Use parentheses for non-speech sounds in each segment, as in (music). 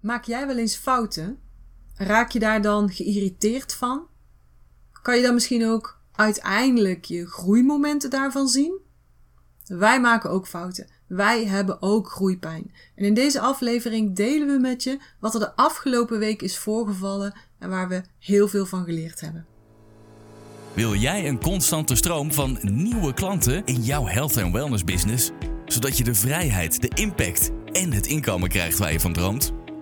Maak jij wel eens fouten? Raak je daar dan geïrriteerd van? Kan je dan misschien ook uiteindelijk je groeimomenten daarvan zien? Wij maken ook fouten. Wij hebben ook groeipijn. En in deze aflevering delen we met je wat er de afgelopen week is voorgevallen en waar we heel veel van geleerd hebben. Wil jij een constante stroom van nieuwe klanten in jouw health en wellness business, zodat je de vrijheid, de impact en het inkomen krijgt waar je van droomt?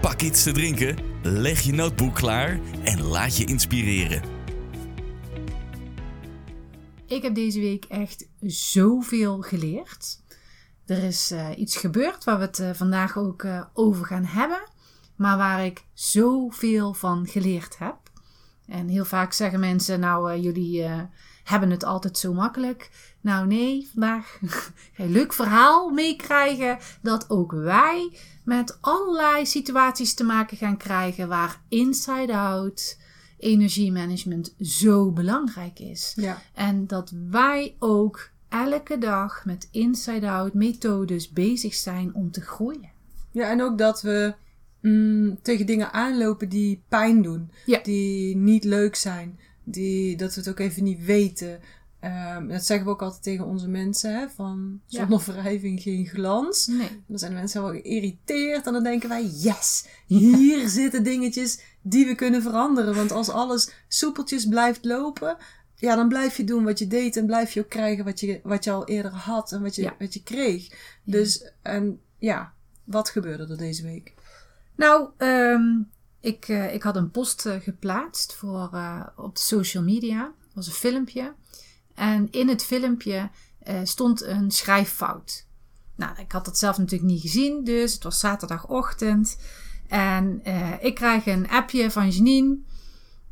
pak iets te drinken, leg je notebook klaar en laat je inspireren. Ik heb deze week echt zoveel geleerd. Er is uh, iets gebeurd waar we het uh, vandaag ook uh, over gaan hebben, maar waar ik zoveel van geleerd heb. En heel vaak zeggen mensen: Nou, jullie hebben het altijd zo makkelijk. Nou, nee, vandaag (laughs) ga je leuk verhaal meekrijgen dat ook wij met allerlei situaties te maken gaan krijgen waar inside-out energiemanagement zo belangrijk is. Ja. En dat wij ook elke dag met inside-out methodes bezig zijn om te groeien. Ja, en ook dat we mm, tegen dingen aanlopen die pijn doen, Ja. die niet leuk zijn, die, dat we het ook even niet weten. Ehm, dat zeggen we ook altijd tegen onze mensen, hè, van Ja. zonder wrijving geen glans. Nee. Dan zijn de mensen wel geïrriteerd en dan denken wij, yes, hier (laughs) zitten dingetjes die we kunnen veranderen. Want als alles soepeltjes blijft lopen, ja, dan blijf je doen wat je deed en blijf je ook krijgen wat je, wat je al eerder had en wat je, Ja. wat je kreeg. Dus, en ja, wat gebeurde er deze week? Nou, ehm, ik, eh, ik had een post eh, geplaatst voor, eh, op de social media. Dat was een filmpje. En in het filmpje stond een schrijffout. Nou, ik had dat zelf natuurlijk niet gezien, dus het was zaterdagochtend. En ik krijg een appje van Janine.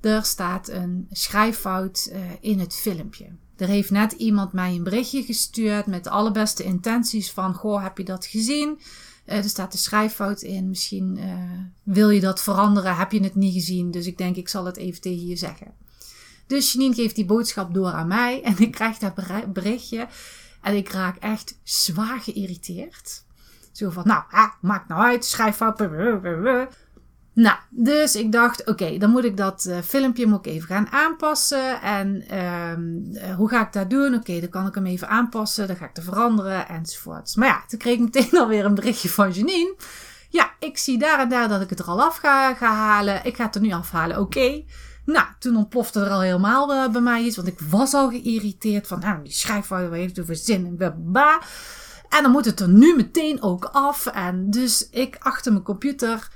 Er staat een schrijffout in het filmpje. Er heeft net iemand mij een berichtje gestuurd met de allerbeste intenties van... Goh, heb je dat gezien? Eh, er staat een schrijffout in. Misschien eh, wil je dat veranderen. Heb je het niet gezien? Dus ik denk, ik zal het even tegen je zeggen. Dus Janine geeft die boodschap door aan mij. (laughs) En ik krijg dat beri- berichtje. En ik raak echt zwaar geïrriteerd. Zo van, nou, maakt nou uit. Schrijffout. Nou, dus ik dacht, oké, dan moet ik dat eh, filmpje moet even gaan aanpassen. En eh, hoe ga ik dat doen? Oké, dan kan ik hem even aanpassen. Dan ga ik het veranderen enzovoorts. Maar ja, toen kreeg ik meteen (laughs) alweer een berichtje van Janine. Ja, ik zie daar en daar dat ik het er al af ga, halen. Ik ga het er nu afhalen, oké. Nou, toen ontplofte er al helemaal eh, bij mij iets. Want ik was al geïrriteerd van, nou, die schrijffout wat heeft over zin en. En dan moet het er nu meteen ook af. En dus ik achter mijn computer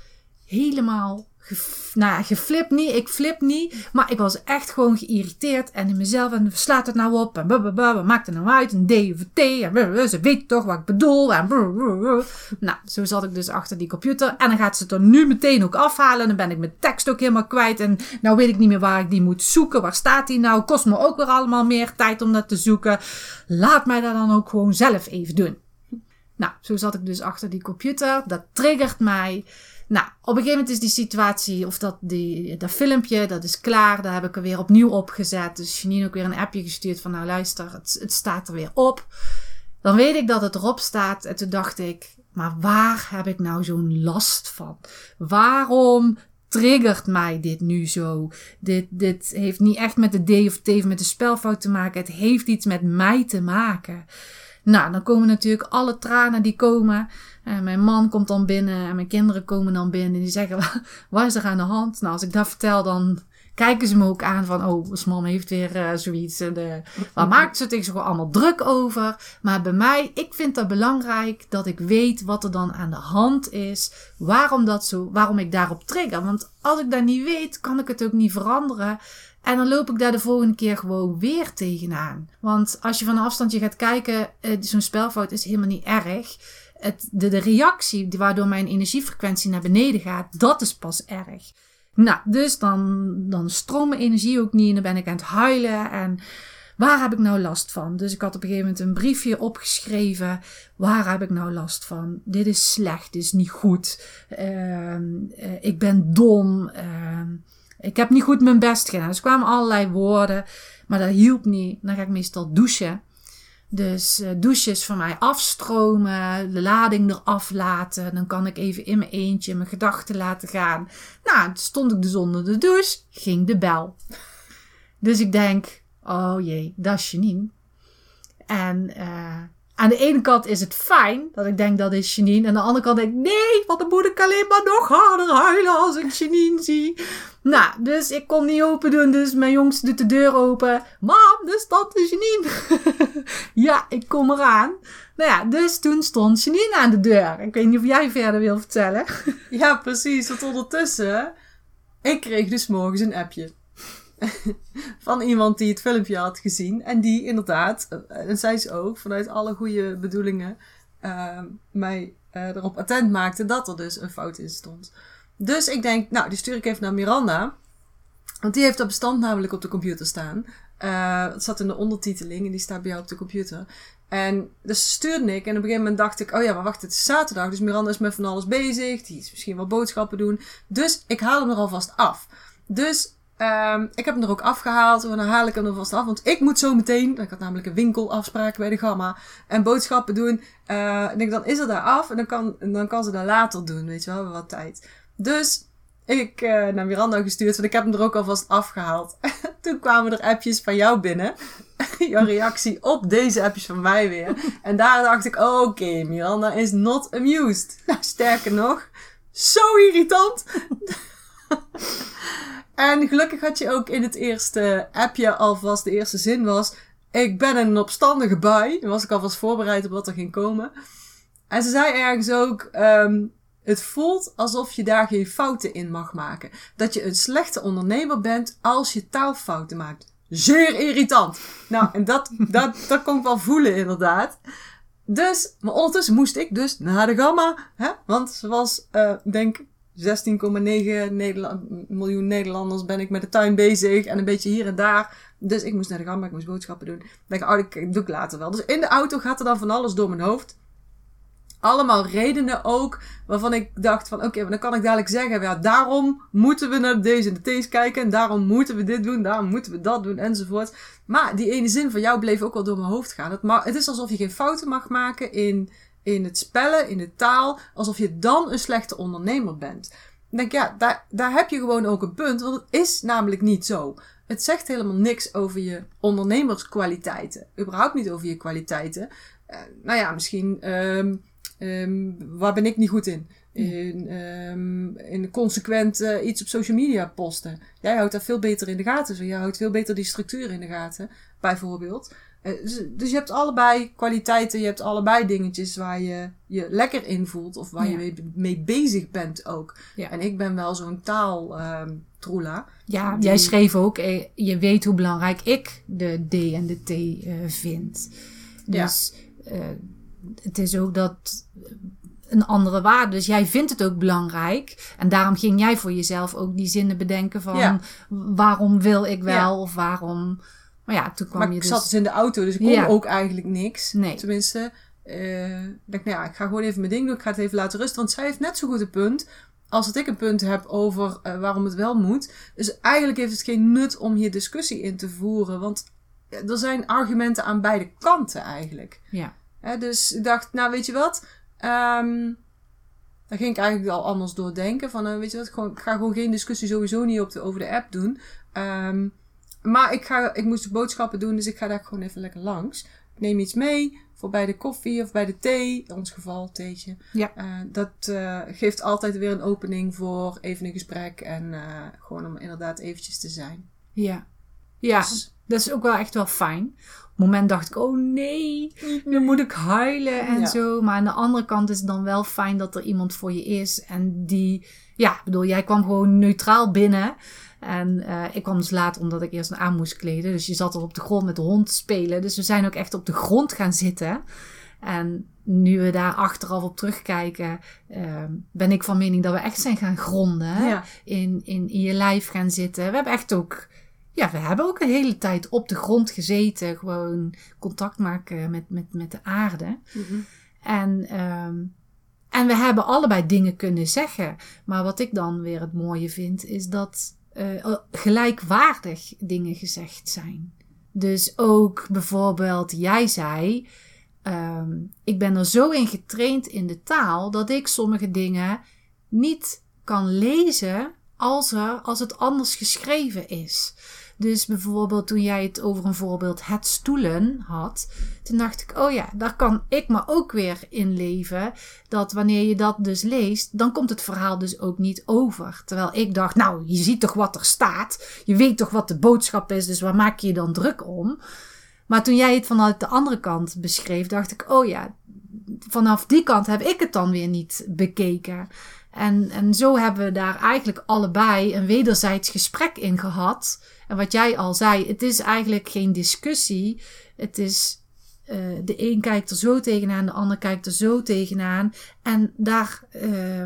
helemaal gef, nou, geflipt niet. Ik flip niet. Maar ik was echt gewoon geïrriteerd. En in mezelf. En slaat het nou op? En blablabla. Wat maakt het nou uit? Een D of T? En ze weet toch wat ik bedoel. En blablabla. nou, zo zat ik dus achter die computer. En dan gaat ze het er nu meteen ook afhalen. En dan ben ik mijn tekst ook helemaal kwijt. En nou weet ik niet meer waar ik die moet zoeken. Waar staat die nou? Kost me ook weer allemaal meer tijd om dat te zoeken. Laat mij dat dan ook gewoon zelf even doen. Nou, zo zat ik dus achter die computer. Dat triggert mij. Nou, op een gegeven moment is die situatie, of dat, die, dat filmpje, dat is klaar. Daar heb ik er weer opnieuw opgezet. Dus Janine ook weer een appje gestuurd van, nou luister, het, het staat er weer op. Dan weet ik dat het erop staat. En toen dacht ik, maar waar heb ik nou zo'n last van? Waarom triggert mij dit nu zo? Dit, dit heeft niet echt met de D of T of met de spelfout te maken. Het heeft iets met mij te maken. Nou, dan komen natuurlijk alle tranen die komen. En mijn man komt dan binnen en mijn kinderen komen dan binnen. En die zeggen, (laughs) wat is er aan de hand? Nou, als ik dat vertel, dan kijken ze me ook aan van... Oh, ons mam heeft weer eh, zoiets. En, eh, waar maakt ze het zich allemaal druk over? Maar bij mij, ik vind dat belangrijk dat ik weet wat er dan aan de hand is. Waarom, dat zo, waarom ik daarop trigger. Want als ik dat niet weet, kan ik het ook niet veranderen. En dan loop ik daar de volgende keer gewoon weer tegenaan. Want als je van een afstandje gaat kijken, eh, zo'n spelfout is helemaal niet erg. het, de, de reactie waardoor mijn energiefrequentie naar beneden gaat, dat is pas erg. Nou, dus dan, dan stroomt mijn energie ook niet en dan ben ik aan het huilen en waar heb ik nou last van? Dus ik had op een gegeven moment een briefje opgeschreven. Waar heb ik nou last van? Dit is slecht, dit is niet goed. Ehm, eh, ik ben dom. Ehm, ik heb niet goed mijn best gedaan. Dus er kwamen allerlei woorden, maar dat hielp niet. Dan ga ik meestal douchen. Dus eh douchen is voor mij afstromen, de lading eraf laten. Dan kan ik even in mijn eentje mijn gedachten laten gaan. Nou, stond ik dus onder de douche, ging de bel. Dus ik denk, oh jee, dat is Janine. En eh, aan de ene kant is het fijn dat ik denk dat is Janine. Aan de andere kant denk ik, nee, want dan moet ik alleen maar nog harder huilen als ik Janine zie. Nou, dus ik kon niet open doen, dus mijn jongste doet de deur open. Mam, dus dat is Janine. (laughs) ja, ik kom eraan. Nou ja, dus toen stond Janine aan de deur. Ik weet niet of jij verder wil vertellen. (laughs) Ja, precies. Want ondertussen, ik kreeg dus morgens een appje. (laughs) Van iemand die het filmpje had gezien. En die inderdaad, eh, en zij is ook, vanuit alle goede bedoelingen, eh, mij eh, erop attent maakte dat er dus een fout in stond. Dus ik denk, nou, die stuur ik even naar Miranda. Want die heeft dat bestand namelijk op de computer staan. Eh, het zat in de ondertiteling en die staat bij jou op de computer. En dus stuurde ik en op een gegeven moment dacht ik, oh ja, maar wacht, het is zaterdag. Dus Miranda is met van alles bezig. Die is misschien wel boodschappen doen. Dus ik haal hem er alvast af. Dus ehm, ik heb hem er ook afgehaald. En dan haal ik hem er vast af. Want ik moet zo meteen, ik had namelijk een winkelafspraak bij de Gamma. En boodschappen doen. Ik denk, dan is het daar af. En dan kan, en dan kan ze dat later doen. Weet je wel, we hebben wat tijd. Dus ik eh, naar Miranda gestuurd, want ik heb hem er ook alvast afgehaald. (laughs) Toen kwamen er appjes van jou binnen. (laughs) Jouw reactie op deze appjes van mij weer. En daar dacht ik, oké, Miranda is not amused. Nou, sterker nog, zo irritant. (laughs) (laughs) en gelukkig had je ook in het eerste appje alvast, de eerste zin was... Ik ben een opstandige bui. Dan was ik alvast voorbereid op wat er ging komen. En ze zei ergens ook... ehm, het voelt alsof je daar geen fouten in mag maken. Dat je een slechte ondernemer bent als je taalfouten maakt. Zeer irritant. Nou, en dat, (laughs) dat, dat kon ik wel voelen inderdaad. Dus, maar ondertussen moest ik dus naar de gamma. Hè? Want zoals, eh denk 16,9 Nederland, miljoen Nederlanders ben ik met de tuin bezig. En een beetje hier en daar. Dus ik moest naar de gamma, ik moest boodschappen doen. Ik denk, oh, dat doe ik later wel. Dus in de auto gaat er dan van alles door mijn hoofd allemaal redenen ook waarvan ik dacht van oké, maar dan kan ik dadelijk zeggen, ja, daarom moeten we naar deze en kijken en daarom moeten we dit doen, daarom moeten we dat doen enzovoort. Maar die ene zin van jou bleef ook wel door mijn hoofd gaan. Het, het is alsof je geen fouten mag maken in, in het spellen, in de taal, alsof je dan een slechte ondernemer bent. Ik denk, ja, daar, daar heb je gewoon ook een punt, want het is namelijk niet zo. Het zegt helemaal niks over je ondernemerskwaliteiten. Überhaupt niet over je kwaliteiten. Eh, nou ja, misschien, ehm, ehm, waar ben ik niet goed in? In, ehm, in consequent eh, iets op social media posten. Jij houdt daar veel beter in de gaten. Zo. Jij houdt veel beter die structuur in de gaten, bijvoorbeeld. Eh, dus, dus je hebt allebei kwaliteiten, je hebt allebei dingetjes waar je je lekker in voelt of waar Ja. je mee, mee bezig bent ook. Ja. En ik ben wel zo'n taal ehm troela. Ja, Die- jij schreef ook, eh, je weet hoe belangrijk ik de D en de T eh, vind. Ja. Dus het is ook dat een andere waarde. Dus jij vindt het ook belangrijk. En daarom ging jij voor jezelf ook die zinnen bedenken van waarom wil ik wel of waarom. Maar ja, toen kwam Maar je ik dus. zat dus in de auto, dus ik kon Ja. ook eigenlijk niks. Nee. Tenminste, eh, ik denk, nou ja, ik ga gewoon even mijn ding doen. Ik ga het even laten rusten. Want zij heeft net zo goed een punt als dat ik een punt heb over eh, waarom het wel moet. Dus eigenlijk heeft het geen nut om hier discussie in te voeren. Want er zijn argumenten aan beide kanten eigenlijk. Ja. Hè, dus ik dacht, nou weet je wat? Ehm daar ging ik eigenlijk al anders doordenken. Van, eh, weet je wat, gewoon, ik ga gewoon geen discussie sowieso niet op de, over de app doen. Ehm, maar ik, ga, ik moest boodschappen doen, dus ik ga daar gewoon even lekker langs. Ik neem iets mee voor bij de koffie of bij de thee. In ons geval, theetje. Ja. Eh, dat eh, geeft altijd weer een opening voor even een gesprek. En eh, gewoon om inderdaad eventjes te zijn. Ja. Ja, Dus- dat is ook wel echt wel fijn. Op het moment dacht ik, oh nee, nu moet ik huilen en Ja. zo. Maar aan de andere kant is het dan wel fijn dat er iemand voor je is. En die, ja, ik bedoel, jij kwam gewoon neutraal binnen. En eh, ik kwam dus laat omdat ik eerst aan moest kleden. Dus je zat er op de grond met de hond te spelen. Dus we zijn ook echt op de grond gaan zitten. En nu we daar achteraf op terugkijken, ehm, ben ik van mening dat we echt zijn gaan gronden. Ja. In, in, in je lijf gaan zitten. We hebben echt ook, ja, we hebben ook een hele tijd op de grond gezeten. Gewoon contact maken met, met, met de aarde. En, ehm, en we hebben allebei dingen kunnen zeggen. Maar wat ik dan weer het mooie vind, is dat eh, gelijkwaardig dingen gezegd zijn. Dus ook bijvoorbeeld, jij zei. ehm, ik ben er zo in getraind in de taal dat ik sommige dingen niet kan lezen als, er, als het anders geschreven is. Dus bijvoorbeeld toen jij het over een voorbeeld het stoelen had, toen dacht ik, oh ja, daar kan ik me ook weer in leven. Dat wanneer je dat dus leest, dan komt het verhaal dus ook niet over. Terwijl ik dacht, nou, je ziet toch wat er staat. Je weet toch wat de boodschap is, dus waar maak je je dan druk om? Maar toen jij het vanuit de andere kant beschreef, dacht ik, oh ja, vanaf die kant heb ik het dan weer niet bekeken. En, en zo hebben we daar eigenlijk allebei een wederzijds gesprek in gehad. En wat jij al zei, het is eigenlijk geen discussie. Het is, eh, de een kijkt er zo tegenaan, de ander kijkt er zo tegenaan. En daar, eh,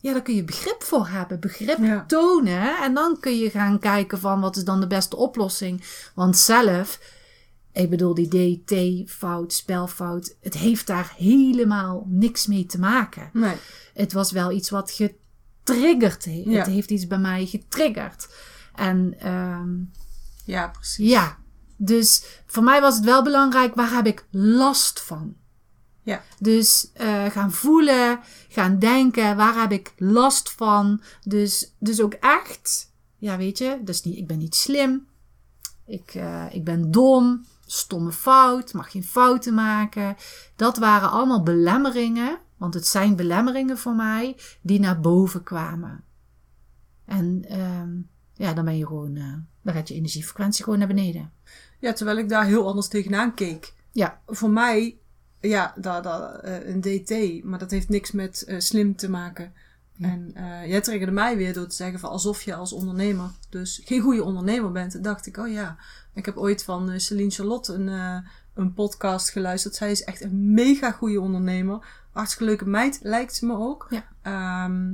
ja, daar kun je begrip voor hebben, begrip Ja. tonen. En dan kun je gaan kijken van wat is dan de beste oplossing. Want zelf, ik bedoel die DT-fout, spelfout, het heeft daar helemaal niks mee te maken. Nee. Het was wel iets wat getriggerd heeft. Ja. Het heeft iets bij mij getriggerd. En ehm, Ja, precies. ja, dus voor mij was het wel belangrijk, waar heb ik last van? Ja. Dus eh, gaan voelen, gaan denken, waar heb ik last van? Dus, dus ook echt, ja weet je, dus niet, ik ben niet slim, ik, eh, ik ben dom, stomme fout, mag geen fouten maken. Dat waren allemaal belemmeringen, want het zijn belemmeringen voor mij, die naar boven kwamen. En ehm, ja, dan ben je gewoon, eh, dan gaat je energiefrequentie gewoon naar beneden. Ja, terwijl ik daar heel anders tegenaan keek. Ja, Voor mij, ja, dat, dat, eh, een DT, maar dat heeft niks met eh, slim te maken. En jij triggerde mij weer door te zeggen van alsof je als ondernemer dus geen goede ondernemer bent. Dacht ik, oh ja, ik heb ooit van Celine Charlotte een, een podcast geluisterd. Zij is echt een mega goede ondernemer. Hartstikke leuke meid, lijkt ze me ook. Ja. Ehm,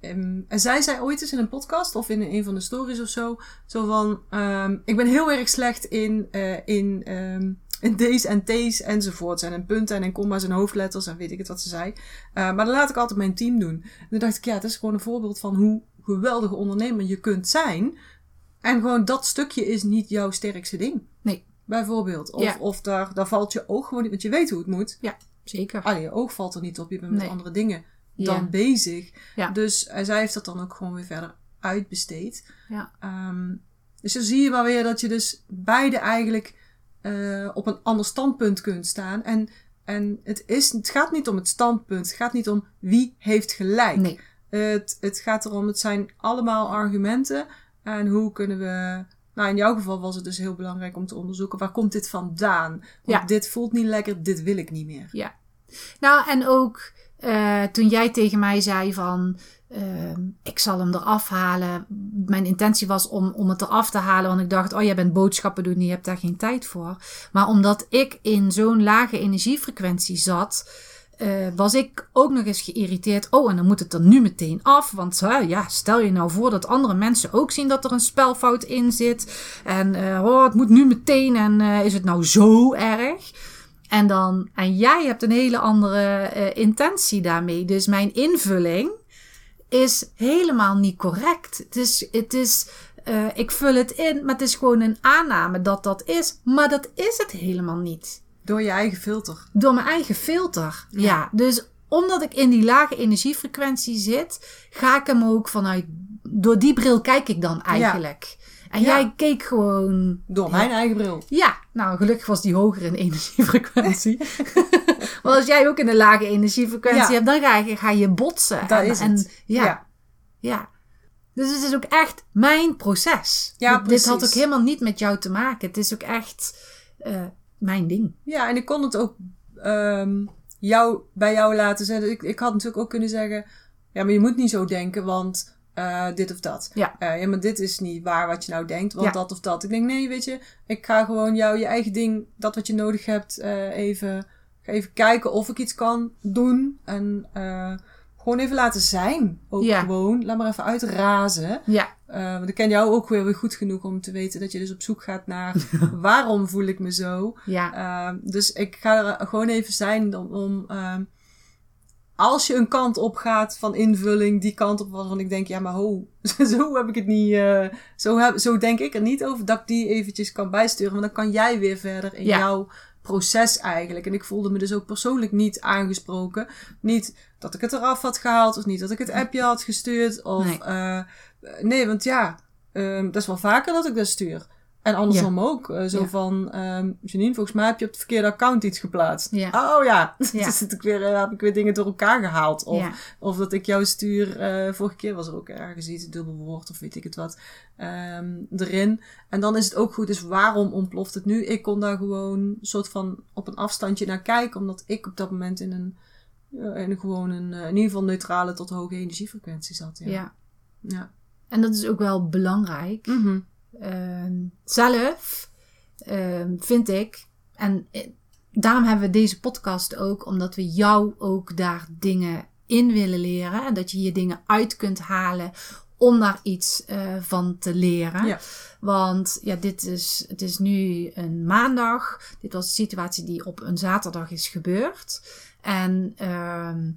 en zij zei ooit eens in een podcast of in een van de stories of zo, zo van, ehm, ik ben heel erg slecht in, eh, in, ehm, in D's en T's enzovoorts. En in punten en in comma's en hoofdletters en weet ik het wat ze zei. Maar dan laat ik altijd mijn team doen. En toen dacht ik, ja, het is gewoon een voorbeeld van hoe geweldige ondernemer je kunt zijn. En gewoon dat stukje is niet jouw sterkste ding. nee, Bijvoorbeeld. Of, Ja. of daar, daar valt je oog gewoon niet, want je weet hoe het moet. ja, zeker. Alleen je oog valt er niet op. Je bent met Nee. andere dingen dan bezig. Ja. Dus eh, zij heeft dat dan ook gewoon weer verder uitbesteed. Ja. Ehm, dus dan zie je maar weer dat je dus beide eigenlijk eh, op een ander standpunt kunt staan. En, en het, is, het gaat niet om het standpunt. Het gaat niet om wie heeft gelijk. Nee, Het, het gaat erom, het zijn allemaal argumenten. En hoe kunnen we... Nou, in jouw geval was het dus heel belangrijk om te onderzoeken... waar komt dit vandaan? Want Ja. dit voelt niet lekker, dit wil ik niet meer. ja. Nou, en ook eh, toen jij tegen mij zei van... ehm, ik zal hem eraf halen. Mijn intentie was om, om het eraf te halen. Want ik dacht, oh, jij bent boodschappen doen. Je hebt daar geen tijd voor. Maar omdat ik in zo'n lage energiefrequentie zat... eh, was ik ook nog eens geïrriteerd. Oh, en dan moet het er nu meteen af. Want ja, stel je nou voor dat andere mensen ook zien dat er een spelfout in zit. En eh, oh, het moet nu meteen. En is het nou zo erg? En, dan, en jij hebt een hele andere eh, intentie daarmee. Dus mijn invulling is helemaal niet correct. Het is, het is eh, ik vul het in, maar het is gewoon een aanname dat dat is. Maar dat is het helemaal niet. Door je eigen filter. Door mijn eigen filter. Ja. dus omdat ik in die lage energiefrequentie zit, ga ik hem ook vanuit. Door die bril kijk ik dan eigenlijk. En Ja. jij keek gewoon. Door mijn eigen bril. Ja, nou gelukkig was die hoger in (laughs) energiefrequentie. (laughs) Want als jij ook in een lage energiefrequentie Ja. hebt, dan ga je, ga je botsen. Dat en, is en, het. ja, Ja. ja. Dus het is ook echt mijn proces. Ja, dit, dit had precies. ook helemaal niet met jou te maken. Het is ook echt eh, mijn ding. Ja, en ik kon het ook ehm, jou, bij jou laten zeggen. Ik, ik had natuurlijk ook kunnen zeggen... Ja, maar je moet niet zo denken, want eh, dit of dat. Ja. Eh, ja, maar dit is niet waar wat je nou denkt, want Ja. dat of dat. Ik denk, nee, weet je, ik ga gewoon jou je eigen ding, dat wat je nodig hebt, eh, even, ga even kijken of ik iets kan doen. En gewoon even laten zijn. Ook Ja. gewoon. Laat maar even uitrazen. Ja, want ik ken jou ook weer, weer goed genoeg om te weten dat je dus op zoek gaat naar (laughs) waarom voel ik me zo. ja, Ehm, dus ik ga er gewoon even zijn om, om ehm, als je een kant op gaat van invulling, die kant op waarvan ik denk, ja, maar ho, (laughs) zo heb ik het niet, eh, zo, heb, zo denk ik er niet over, dat ik die eventjes kan bijsturen. Want dan kan jij weer verder in Ja. jouw proces eigenlijk. En ik voelde me dus ook persoonlijk niet aangesproken. Niet dat ik het eraf had gehaald, of niet dat ik het appje had gestuurd. Of, Nee. nee, nee want ja, ehm, dat is wel vaker dat ik dat stuur. En andersom ook. eh, zo Ja. van, ehm Janine, volgens mij heb je op het verkeerde account iets geplaatst. Ja. Oh ja, (laughs) dus zit ik weer, eh, heb ik weer dingen door elkaar gehaald. Of, ja, of dat ik jou stuur, eh, vorige keer was er ook ergens iets, dubbel woord of weet ik het wat, ehm, erin. En dan is het ook goed, dus waarom ontploft het nu? Ik kon daar gewoon een soort van op een afstandje naar kijken, omdat ik op dat moment in een, in een gewoon een, in ieder geval neutrale tot hoge energiefrequentie zat. Ja. ja. ja. En dat is ook wel belangrijk. Mhm. Ehm, zelf ehm, vind ik, en eh, daarom hebben we deze podcast ook, omdat we jou ook daar dingen in willen leren. En dat je hier dingen uit kunt halen om daar iets eh, van te leren. Ja. Want ja, dit is, het is nu een maandag. Dit was een situatie die op een zaterdag is gebeurd. En ehm,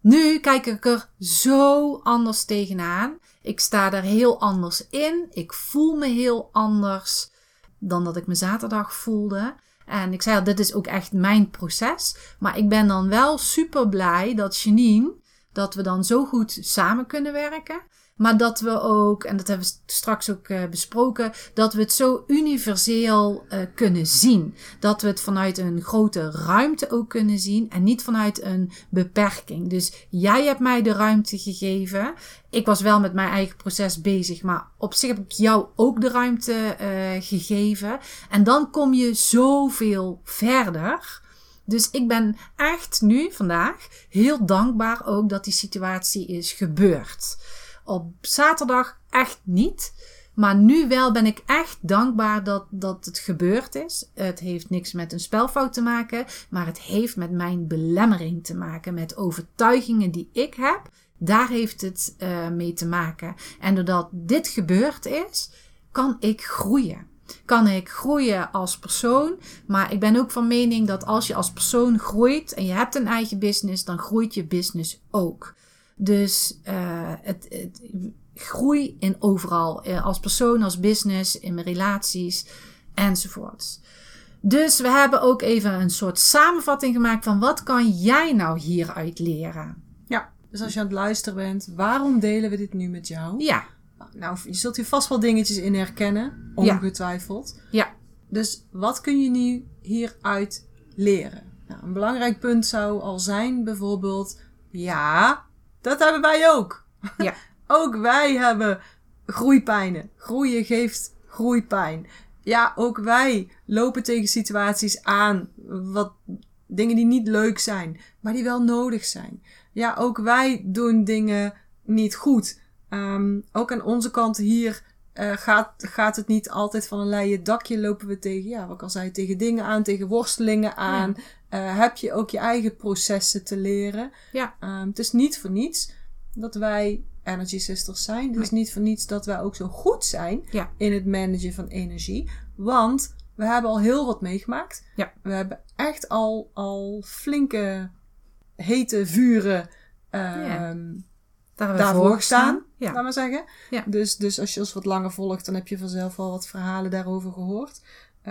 nu kijk ik er zo anders tegenaan. Ik sta er heel anders in. Ik voel me heel anders dan dat ik me zaterdag voelde. En ik zei dit is ook echt mijn proces. Maar ik ben dan wel super blij dat Janine, dat we dan zo goed samen kunnen werken. Maar dat we ook, en dat hebben we straks ook eh, besproken, dat we het zo universeel eh, kunnen zien. Dat we het vanuit een grote ruimte ook kunnen zien en niet vanuit een beperking. Dus jij hebt mij de ruimte gegeven. Ik was wel met mijn eigen proces bezig, maar op zich heb ik jou ook de ruimte eh, gegeven. En dan kom je zoveel verder. Dus ik ben echt nu, vandaag, heel dankbaar ook dat die situatie is gebeurd. Op zaterdag echt niet. Maar nu wel ben ik echt dankbaar dat, dat het gebeurd is. Het heeft niks met een spelfout te maken, maar het heeft met mijn belemmering te maken. Met overtuigingen die ik heb. Daar heeft het eh, mee te maken. En doordat dit gebeurd is, kan ik groeien. Kan ik groeien als persoon. Maar ik ben ook van mening dat als je als persoon groeit en je hebt een eigen business, dan groeit je business ook. Dus uh, het, het, groei in overal. Uh, als persoon, als business, in mijn relaties enzovoorts. Dus we hebben ook even een soort samenvatting gemaakt van wat kan jij nou hieruit leren? Ja, dus als je aan het luisteren bent, waarom delen we dit nu met jou? Ja. Nou, je zult hier vast wel dingetjes in herkennen, ongetwijfeld. Ja. Dus wat kun je nu hieruit leren? Nou, een belangrijk punt zou al zijn bijvoorbeeld, ja, dat hebben wij ook. Ja. (laughs) ook wij hebben groeipijnen. Groeien geeft groeipijn. Ja, ook wij lopen tegen situaties aan, wat dingen die niet leuk zijn, maar die wel nodig zijn. Ja, ook wij doen dingen niet goed. Um, ook aan onze kant hier uh, gaat, gaat het niet altijd van een leien dakje. Lopen we tegen, ja, wat ik al zei, tegen dingen aan, tegen worstelingen aan. Ja. Uh, heb je ook je eigen processen te leren. Ja. Um, het is niet voor niets dat wij Energy Sisters zijn. Het is niet voor niets dat wij ook zo goed zijn ja. in het managen van energie. Want we hebben al heel wat meegemaakt. Ja. We hebben echt al, al flinke hete vuren. Ja. Daar daarvoor gestaan, ja. laat maar zeggen. Ja. Dus, dus als je ons wat langer volgt, dan heb je vanzelf al wat verhalen daarover gehoord.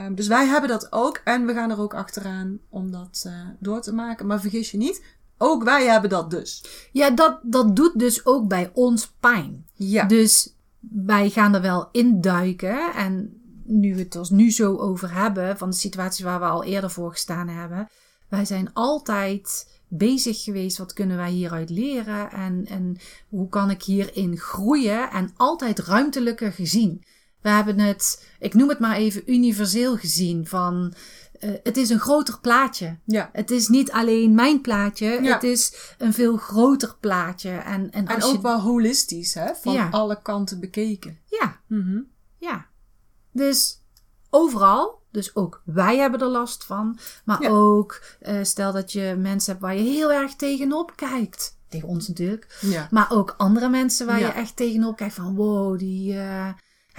Um, dus wij hebben dat ook en we gaan er ook achteraan om dat uh, door te maken. Maar vergis je niet, ook wij hebben dat dus. Ja, dat, dat doet dus ook bij ons pijn. Ja. Dus wij gaan er wel induiken en nu we het er nu zo over hebben, van de situatie waar we al eerder voor gestaan hebben. Wij zijn altijd bezig geweest. Wat kunnen wij hieruit leren? En, en hoe kan ik hierin groeien? En altijd ruimtelijker gezien. We hebben het, ik noem het maar even universeel gezien. Van uh, het is een groter plaatje. Ja. Het is niet alleen mijn plaatje. Ja. Het is een veel groter plaatje. En, en, ook je... wel holistisch, hè? Van Ja. alle kanten bekeken. Ja. Mm -hmm. Ja. Dus overal. Dus ook wij hebben er last van. Maar Ja. ook uh, stel dat je mensen hebt waar je heel erg tegenop kijkt. Tegen ons natuurlijk. Ja. Maar ook andere mensen waar je echt tegenop kijkt van wow, die uh,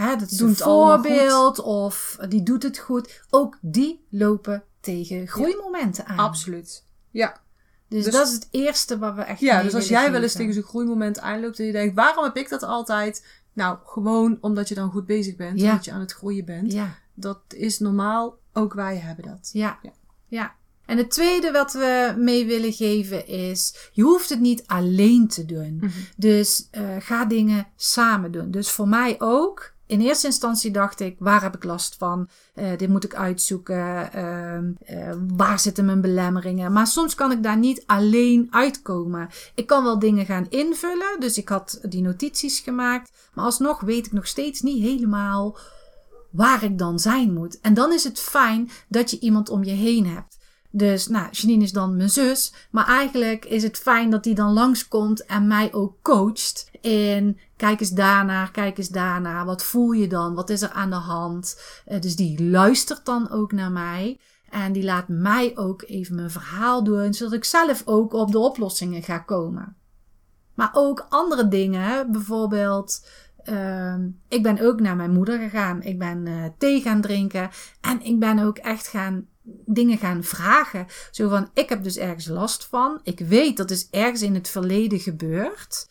hè, dat is een voorbeeld of die doet het goed. Ook die lopen tegen groeimomenten aan. Absoluut. Ja. Dus, Dus- dat is het eerste wat we echt Ja, dus als jij wel eens tegen zo'n groeimoment aanloopt en je denkt, waarom heb ik dat altijd? Nou, gewoon omdat je dan goed bezig bent, Ja. omdat je aan het groeien bent. Ja. Dat is normaal, ook wij hebben dat. Ja. Ja. ja. En het tweede wat we mee willen geven is, je hoeft het niet alleen te doen. Mhm. Dus eh, ga dingen samen doen. Dus voor mij ook. In eerste instantie dacht ik, waar heb ik last van? Eh, dit moet ik uitzoeken. Ehm, eh, waar zitten mijn belemmeringen? Maar soms kan ik daar niet alleen uitkomen. Ik kan wel dingen gaan invullen. Dus ik had die notities gemaakt. Maar alsnog weet ik nog steeds niet helemaal waar ik dan zijn moet. En dan is het fijn dat je iemand om je heen hebt. Dus, nou, Janine is dan mijn zus. Maar eigenlijk is het fijn dat die dan langskomt en mij ook coacht. In kijk eens daarnaar, kijk eens daarnaar. Wat voel je dan? Wat is er aan de hand? Uh, dus die luistert dan ook naar mij. En die laat mij ook even mijn verhaal doen. Zodat ik zelf ook op de oplossingen ga komen. Maar ook andere dingen. Bijvoorbeeld. Uh, ik ben ook naar mijn moeder gegaan. Ik ben uh, thee gaan drinken. En ik ben ook echt gaan dingen gaan vragen. Zo van, ik heb dus ergens last van. Ik weet dat is ergens in het verleden gebeurd.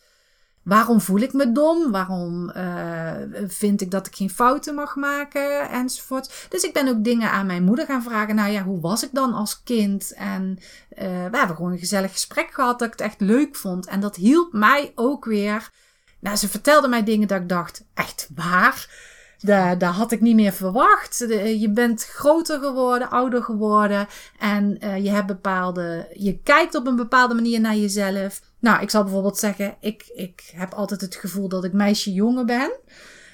Waarom voel ik me dom? Waarom uh, vind ik dat ik geen fouten mag maken? Enzovoort. Dus ik ben ook dingen aan mijn moeder gaan vragen. Nou ja, hoe was ik dan als kind? En uh, we hebben gewoon een gezellig gesprek gehad dat ik het echt leuk vond. En dat hielp mij ook weer. Nou, ze vertelde mij dingen dat ik dacht, echt waar? Daar, had ik niet meer verwacht. Je bent groter geworden, ouder geworden. En uh, je hebt bepaalde. Je kijkt op een bepaalde manier naar jezelf. Nou, ik zal bijvoorbeeld zeggen: ik, ik heb altijd het gevoel dat ik meisje-jongen ben.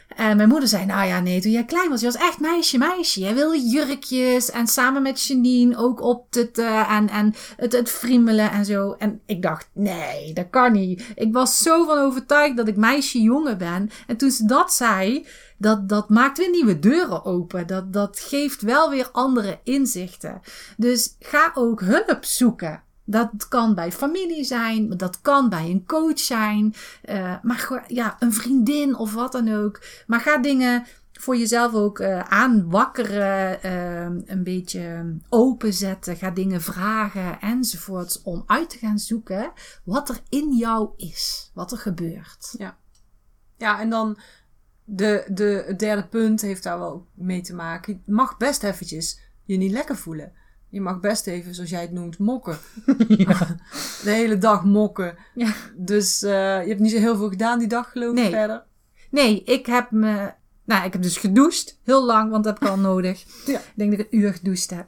En mijn moeder zei: Nou ja, nee, toen jij klein was, je was echt meisje, meisje. Jij wilde jurkjes en samen met Janine ook optutten en, en het, het friemelen en zo. En ik dacht: Nee, dat kan niet. Ik was zo van overtuigd dat ik meisje-jongen ben. En toen ze dat zei dat, dat maakt weer nieuwe deuren open. Dat, dat geeft wel weer andere inzichten. Dus ga ook hulp zoeken. Dat kan bij familie zijn, dat kan bij een coach zijn, uh, maar ja, een vriendin of wat dan ook. Maar ga dingen voor jezelf ook uh, aanwakkeren, uh, een beetje openzetten, ga dingen vragen enzovoorts om uit te gaan zoeken wat er in jou is, wat er gebeurt. Ja, ja en dan de, de, derde punt heeft daar wel mee te maken. Je mag best eventjes je niet lekker voelen. Je mag best even, zoals jij het noemt, mokken. (laughs) Ja. De hele dag mokken. Ja. Dus uh, je hebt niet zo heel veel gedaan die dag, geloof ik, nee. verder. Nee, ik heb me... Nou, ik heb dus gedoucht. Heel lang, want dat heb ik al nodig. (laughs) Ja. Ik denk dat ik een uur gedoucht heb.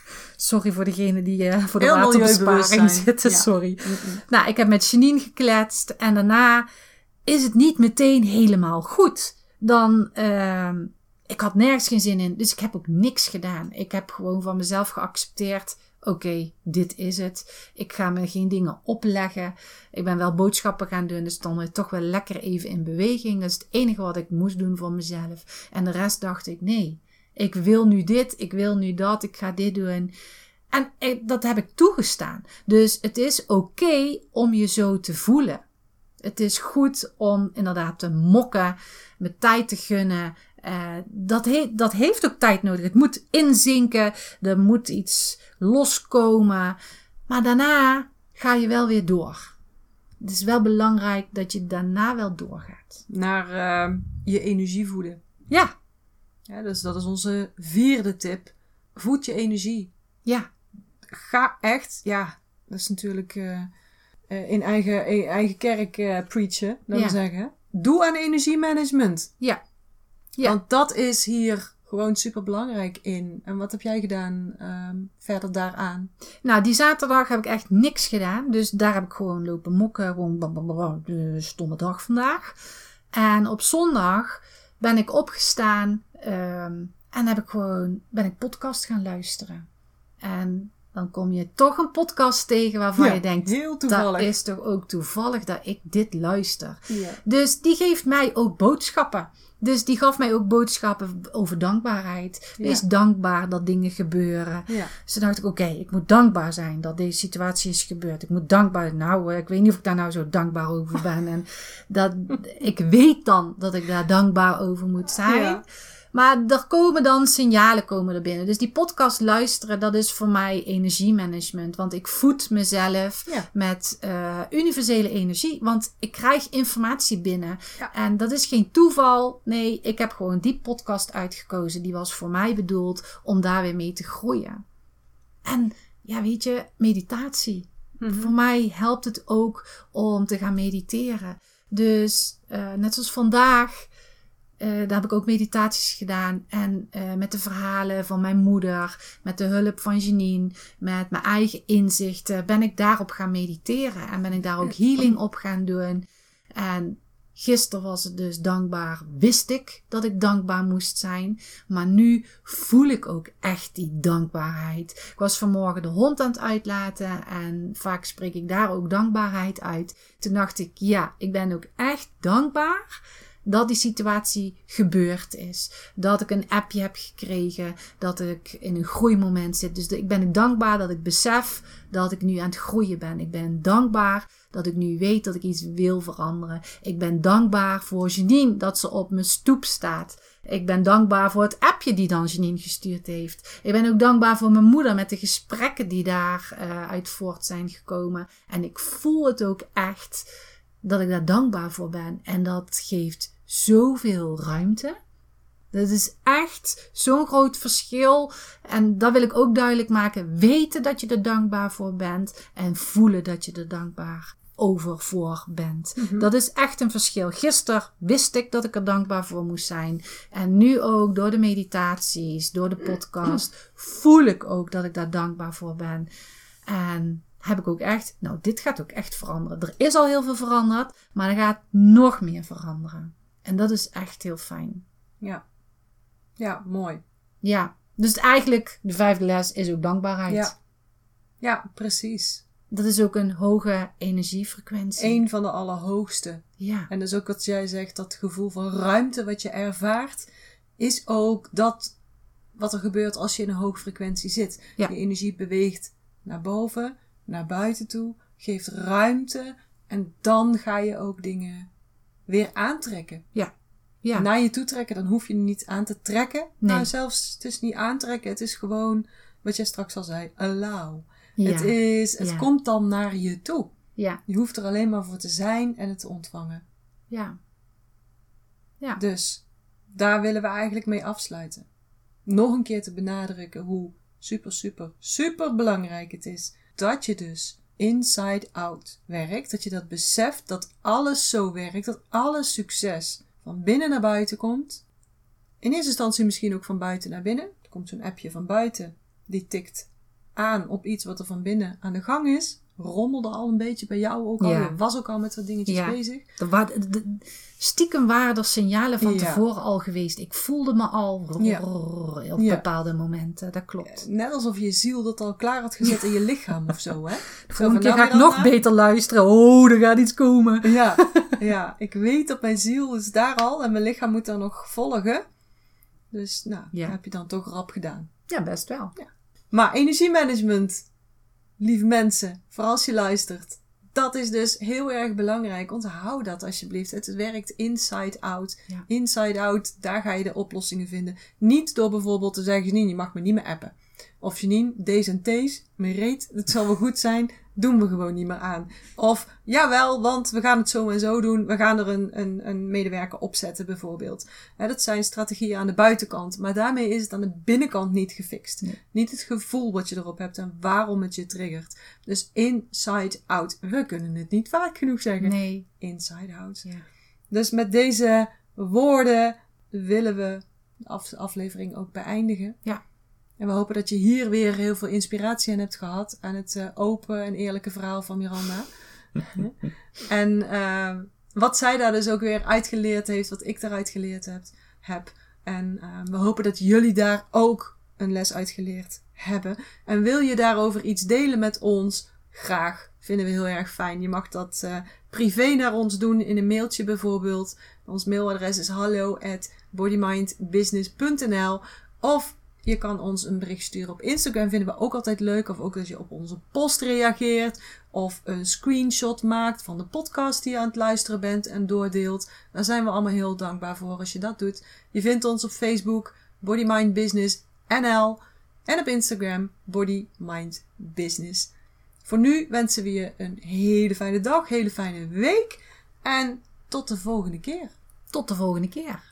(laughs) Sorry voor degene die uh, voor de heel waterbesparing zitten. Ja. Sorry. Mm -mm. Nou, ik heb met Janine gekletst. En daarna is het niet meteen helemaal goed. Dan... Uh, ik had nergens geen zin in, dus ik heb ook niks gedaan. Ik heb gewoon van mezelf geaccepteerd. Oké, dit is het. Ik ga me geen dingen opleggen. Ik ben wel boodschappen gaan doen, dus dan toch wel lekker even in beweging. Dat is het enige wat ik moest doen voor mezelf. En de rest dacht ik, nee, ik wil nu dit, ik wil nu dat, ik ga dit doen. En dat heb ik toegestaan. Dus het is oké om je zo te voelen. Het is goed om inderdaad te mokken, me tijd te gunnen. Uh, dat, he dat heeft ook tijd nodig. Het moet inzinken, er moet iets loskomen. Maar daarna ga je wel weer door. Het is wel belangrijk dat je daarna wel doorgaat. Naar uh, je energie voeden. Ja. ja dus dat is onze vierde tip. Voed je energie. Ja. Ga echt, ja, dat is natuurlijk uh, in, eigen, eigen kerk preachen, laten ja. we zeggen. Doe aan energiemanagement. Ja. Ja. Want dat is hier gewoon super belangrijk in. En wat heb jij gedaan um, verder daaraan? Nou, die zaterdag heb ik echt niks gedaan. Dus daar heb ik gewoon lopen mokken. Gewoon de stomme dag vandaag. En op zondag ben ik opgestaan. Um, en heb ik gewoon, ben ik podcast gaan luisteren. En dan kom je toch een podcast tegen waarvan Ja, je denkt, heel dat toevallig. is toch ook toevallig dat ik dit luister. Ja. Dus die geeft mij ook boodschappen. Dus die gaf mij ook boodschappen over dankbaarheid. Wees Ja. dankbaar dat dingen gebeuren. Ja. Dus toen dacht ik, oké, ik moet dankbaar zijn dat deze situatie is gebeurd. Ik moet dankbaar, nou, eh, ik weet niet of ik daar nou zo dankbaar over ben. En (laughs) dat, ik weet dan dat ik daar dankbaar over moet zijn. Ja. Maar er komen dan signalen komen er binnen. Dus die podcast luisteren, dat is voor mij energiemanagement. Want ik voed mezelf Ja. met eh, universele energie. Want ik krijg informatie binnen. Ja. En dat is geen toeval. Nee, ik heb gewoon die podcast uitgekozen. Die was voor mij bedoeld om daar weer mee te groeien. En ja, weet je, meditatie. Voor mij helpt het ook om te gaan mediteren. Dus eh, net zoals vandaag, eh, daar heb ik ook meditaties gedaan. En eh, met de verhalen van mijn moeder, met de hulp van Janine, met mijn eigen inzichten, ben ik daarop gaan mediteren. En ben ik daar ook healing op gaan doen. En gisteren was het dus dankbaar, wist ik dat ik dankbaar moest zijn. Maar nu voel ik ook echt die dankbaarheid. Ik was vanmorgen de hond aan het uitlaten en vaak spreek ik daar ook dankbaarheid uit. Toen dacht ik, ja, ik ben ook echt dankbaar dat die situatie gebeurd is. Dat ik een appje heb gekregen, dat ik in een groeimoment zit. Dus ik ben dankbaar dat ik besef dat ik nu aan het groeien ben. Ik ben dankbaar dat ik nu weet dat ik iets wil veranderen. Ik ben dankbaar voor Janine dat ze op mijn stoep staat. Ik ben dankbaar voor het appje die dan Janine gestuurd heeft. Ik ben ook dankbaar voor mijn moeder met de gesprekken die daar eh, uit voort zijn gekomen. En ik voel het ook echt dat ik daar dankbaar voor ben. En dat geeft zoveel ruimte. Dat is echt zo'n groot verschil. En dat wil ik ook duidelijk maken. Weten dat je er dankbaar voor bent. En voelen dat je er dankbaar over voor bent. Dat is echt een verschil. Gisteren wist ik dat ik er dankbaar voor moest zijn. En nu ook door de meditaties, door de (clears throat) podcast, voel ik ook dat ik daar dankbaar voor ben. En heb ik ook echt, nou, dit gaat ook echt veranderen. Er is al heel veel veranderd, maar er gaat nog meer veranderen. En dat is echt heel fijn. Ja. Ja, mooi. Ja, dus eigenlijk de vijfde les is ook dankbaarheid. Ja. Ja, precies. Dat is ook een hoge energiefrequentie. Eén van de allerhoogste. Ja, En dus ook wat jij zegt, dat gevoel van ruimte wat je ervaart, is ook dat wat er gebeurt als je in een hoge frequentie zit. Ja. Je energie beweegt naar boven, naar buiten toe, geeft ruimte en dan ga je ook dingen weer aantrekken. ja, ja. Naar je toe trekken, dan hoef je niet aan te trekken. Nee. Nou, zelfs, het is niet aantrekken, het is gewoon, wat jij straks al zei, allow. ja. Het, is, het Ja. komt dan naar je toe. ja, Je hoeft er alleen maar voor te zijn en het te ontvangen. ja. Ja. Dus daar willen we eigenlijk mee afsluiten. Nog een keer te benadrukken hoe super, super, super belangrijk het is dat je dus inside out werkt. Dat je dat beseft dat alles zo werkt, dat alles succes van binnen naar buiten komt. In eerste instantie misschien ook van buiten naar binnen. Er komt zo'n appje van buiten, die tikt aan op iets wat er van binnen aan de gang is. Rommelde al een beetje bij jou ook al. Ja. Je was ook al met wat dingetjes Ja. bezig. De- de- stiekem waren er signalen van Ja. tevoren al geweest. Ik voelde me al op bepaalde momenten. Dat klopt. Net alsof je ziel dat al klaar had gezet in je lichaam of zo, hè? (laughs) De volgende keer nou ga ik nog beter luisteren. Oh, er gaat iets komen. (laughs) Ja, (laughs) ja, ik weet dat mijn ziel is daar al en mijn lichaam moet daar nog volgen. Dus nou, dat heb je dan toch rap gedaan. Ja, best wel. Maar energiemanagement, lieve mensen, vooral als je luistert, dat is dus heel erg belangrijk. Onthoud dat alsjeblieft. Het werkt inside out. Ja. Inside out, daar ga je de oplossingen vinden. Niet door bijvoorbeeld te zeggen, Janine, je mag me niet meer appen. Of Janine, deze en deze, mijn reet, het zal wel goed zijn, doen we gewoon niet meer aan. Of, jawel, want we gaan het zo en zo doen. We gaan er een, een, een medewerker opzetten bijvoorbeeld. Dat zijn strategieën aan de buitenkant. Maar daarmee is het aan de binnenkant niet gefixt. Niet het gevoel wat je erop hebt en waarom het je triggert. Dus inside out. We kunnen het niet vaak genoeg zeggen. Nee. Inside out. Ja. Dus met deze woorden willen we de af- aflevering ook beëindigen. Ja. En we hopen dat je hier weer heel veel inspiratie aan hebt gehad. Aan het eh, open en eerlijke verhaal van Miranda. (laughs) en eh, wat zij daar dus ook weer uitgeleerd heeft. Wat ik daaruit geleerd heb. heb. En eh, we hopen dat jullie daar ook een les uitgeleerd hebben. En wil je daarover iets delen met ons? Graag. Vinden we heel erg fijn. Je mag dat privé naar ons doen in een mailtje bijvoorbeeld. Ons mailadres is hallo at bodymindbusiness.nl of je kan ons een bericht sturen op Instagram, vinden we ook altijd leuk. Of ook als je op onze post reageert. Of een screenshot maakt van de podcast die je aan het luisteren bent en doordeelt. Daar zijn we allemaal heel dankbaar voor als je dat doet. Je vindt ons op Facebook, Body Mind Business NL. En op Instagram, Body Mind Business. Voor nu wensen we je een hele fijne dag, hele fijne week. En tot de volgende keer. Tot de volgende keer.